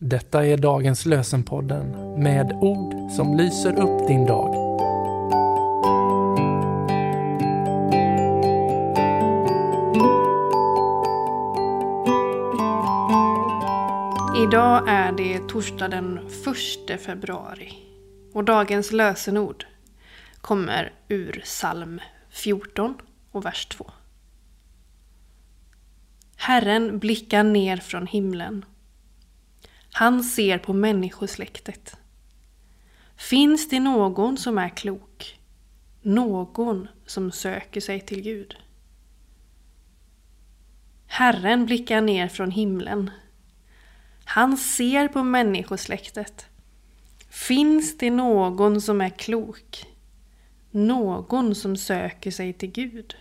Detta är dagens lösenpodden med ord som lyser upp din dag. Idag är det torsdag den 1 februari och dagens lösenord kommer ur psalm 14 och vers 2. Herren blickar ner från himlen. Han ser på människosläktet. Finns det någon som är klok? Någon som söker sig till Gud? Herren blickar ner från himlen. Han ser på människosläktet. Finns det någon som är klok? Någon som söker sig till Gud?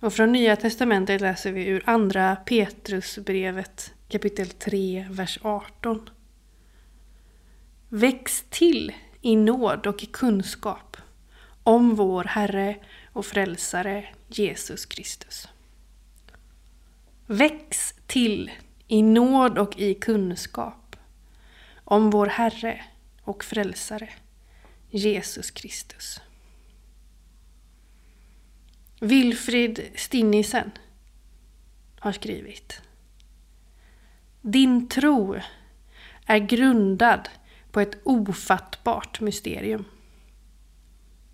Och från Nya Testamentet läser vi ur Andra Petrusbrevet kapitel 3, vers 18. Väx till i nåd och i kunskap om vår Herre och Frälsare Jesus Kristus. Väx till i nåd och i kunskap om vår Herre och Frälsare Jesus Kristus. Wilfrid Stinnisen har skrivit. Din tro är grundad på ett ofattbart mysterium.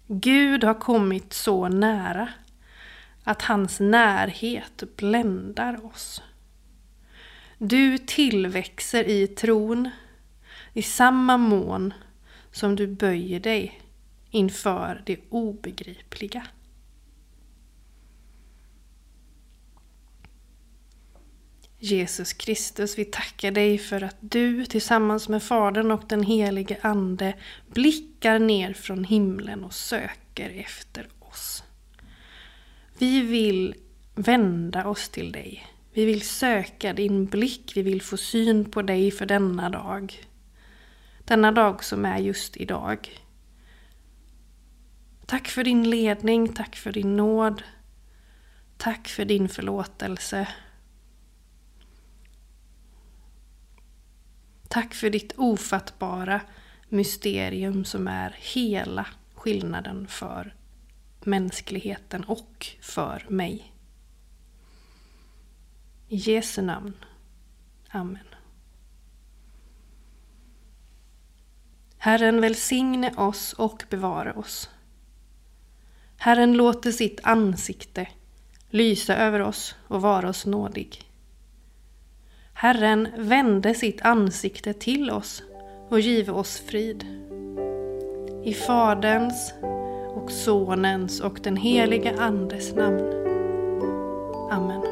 Gud har kommit så nära att hans närhet bländar oss. Du tillväxer i tron i samma mån som du böjer dig inför det obegripliga. Jesus Kristus, vi tackar dig för att du tillsammans med Fadern och den helige Ande blickar ner från himlen och söker efter oss. Vi vill vända oss till dig. Vi vill söka din blick, vi vill få syn på dig för denna dag. Denna dag som är just idag. Tack för din ledning, tack för din nåd. Tack för din förlåtelse. Tack för ditt ofattbara mysterium som är hela skillnaden för mänskligheten och för mig. I Jesu namn. Amen. Herren välsigne oss och bevara oss. Herren låter sitt ansikte lysa över oss och vara oss nådig. Herren vände sitt ansikte till oss och give oss frid. I Faderns och Sonens och den helige Andes namn. Amen.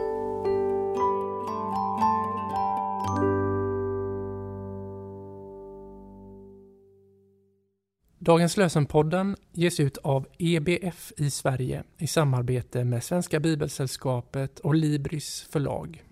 Dagens lösenpodden ges ut av EBF i Sverige i samarbete med Svenska Bibelsällskapet och Libris förlag.